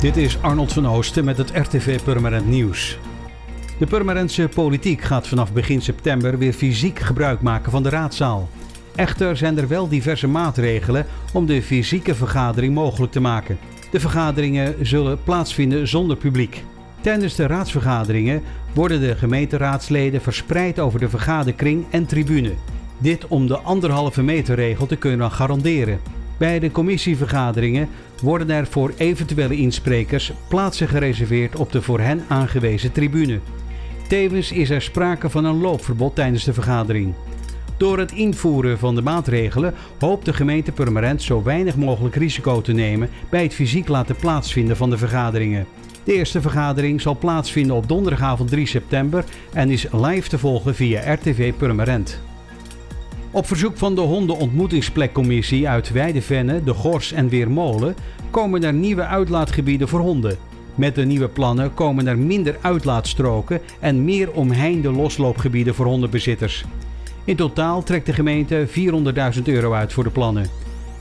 Dit is Arnold van Oosten met het RTV Purmerend Nieuws. De Purmerendse politiek gaat vanaf begin september weer fysiek gebruik maken van de raadzaal. Echter zijn er wel diverse maatregelen om de fysieke vergadering mogelijk te maken. De vergaderingen zullen plaatsvinden zonder publiek. Tijdens de raadsvergaderingen worden de gemeenteraadsleden verspreid over de vergaderkring en tribune. Dit om de anderhalve meter regel te kunnen garanderen. Bij de commissievergaderingen worden er voor eventuele insprekers plaatsen gereserveerd op de voor hen aangewezen tribune. Tevens is er sprake van een loopverbod tijdens de vergadering. Door het invoeren van de maatregelen hoopt de gemeente Purmerend zo weinig mogelijk risico te nemen bij het fysiek laten plaatsvinden van de vergaderingen. De eerste vergadering zal plaatsvinden op donderdagavond 3 september en is live te volgen via RTV Purmerend. Op verzoek van de hondenontmoetingsplekcommissie uit Weidevenne, De Gors en Weermolen komen er nieuwe uitlaatgebieden voor honden. Met de nieuwe plannen komen er minder uitlaatstroken en meer omheinde losloopgebieden voor hondenbezitters. In totaal trekt de gemeente 400.000 euro uit voor de plannen.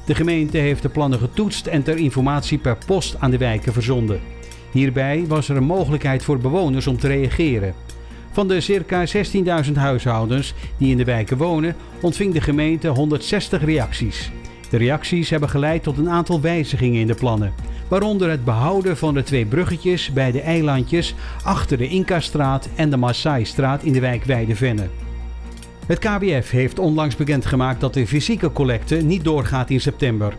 De gemeente heeft de plannen getoetst en ter informatie per post aan de wijken verzonden. Hierbij was er een mogelijkheid voor bewoners om te reageren. Van de circa 16.000 huishoudens die in de wijken wonen, ontving de gemeente 160 reacties. De reacties hebben geleid tot een aantal wijzigingen in de plannen, waaronder het behouden van de twee bruggetjes bij de eilandjes achter de Inca-straat en de Maasai-straat in de wijk Weidevenne. Het KBF heeft onlangs bekendgemaakt dat de fysieke collecte niet doorgaat in september.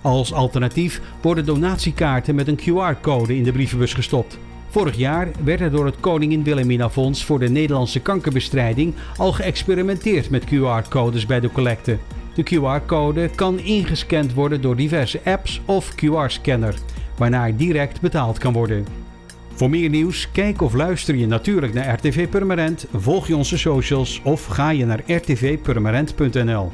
Als alternatief worden donatiekaarten met een QR-code in de brievenbus gestopt. Vorig jaar werd er door het Koningin Wilhelmina Fonds voor de Nederlandse kankerbestrijding al geëxperimenteerd met QR-codes bij de collecte. De QR-code kan ingescand worden door diverse apps of QR-scanner, waarna direct betaald kan worden. Voor meer nieuws, kijk of luister je natuurlijk naar RTV Permanent, volg je onze socials of ga je naar rtvpermanent.nl.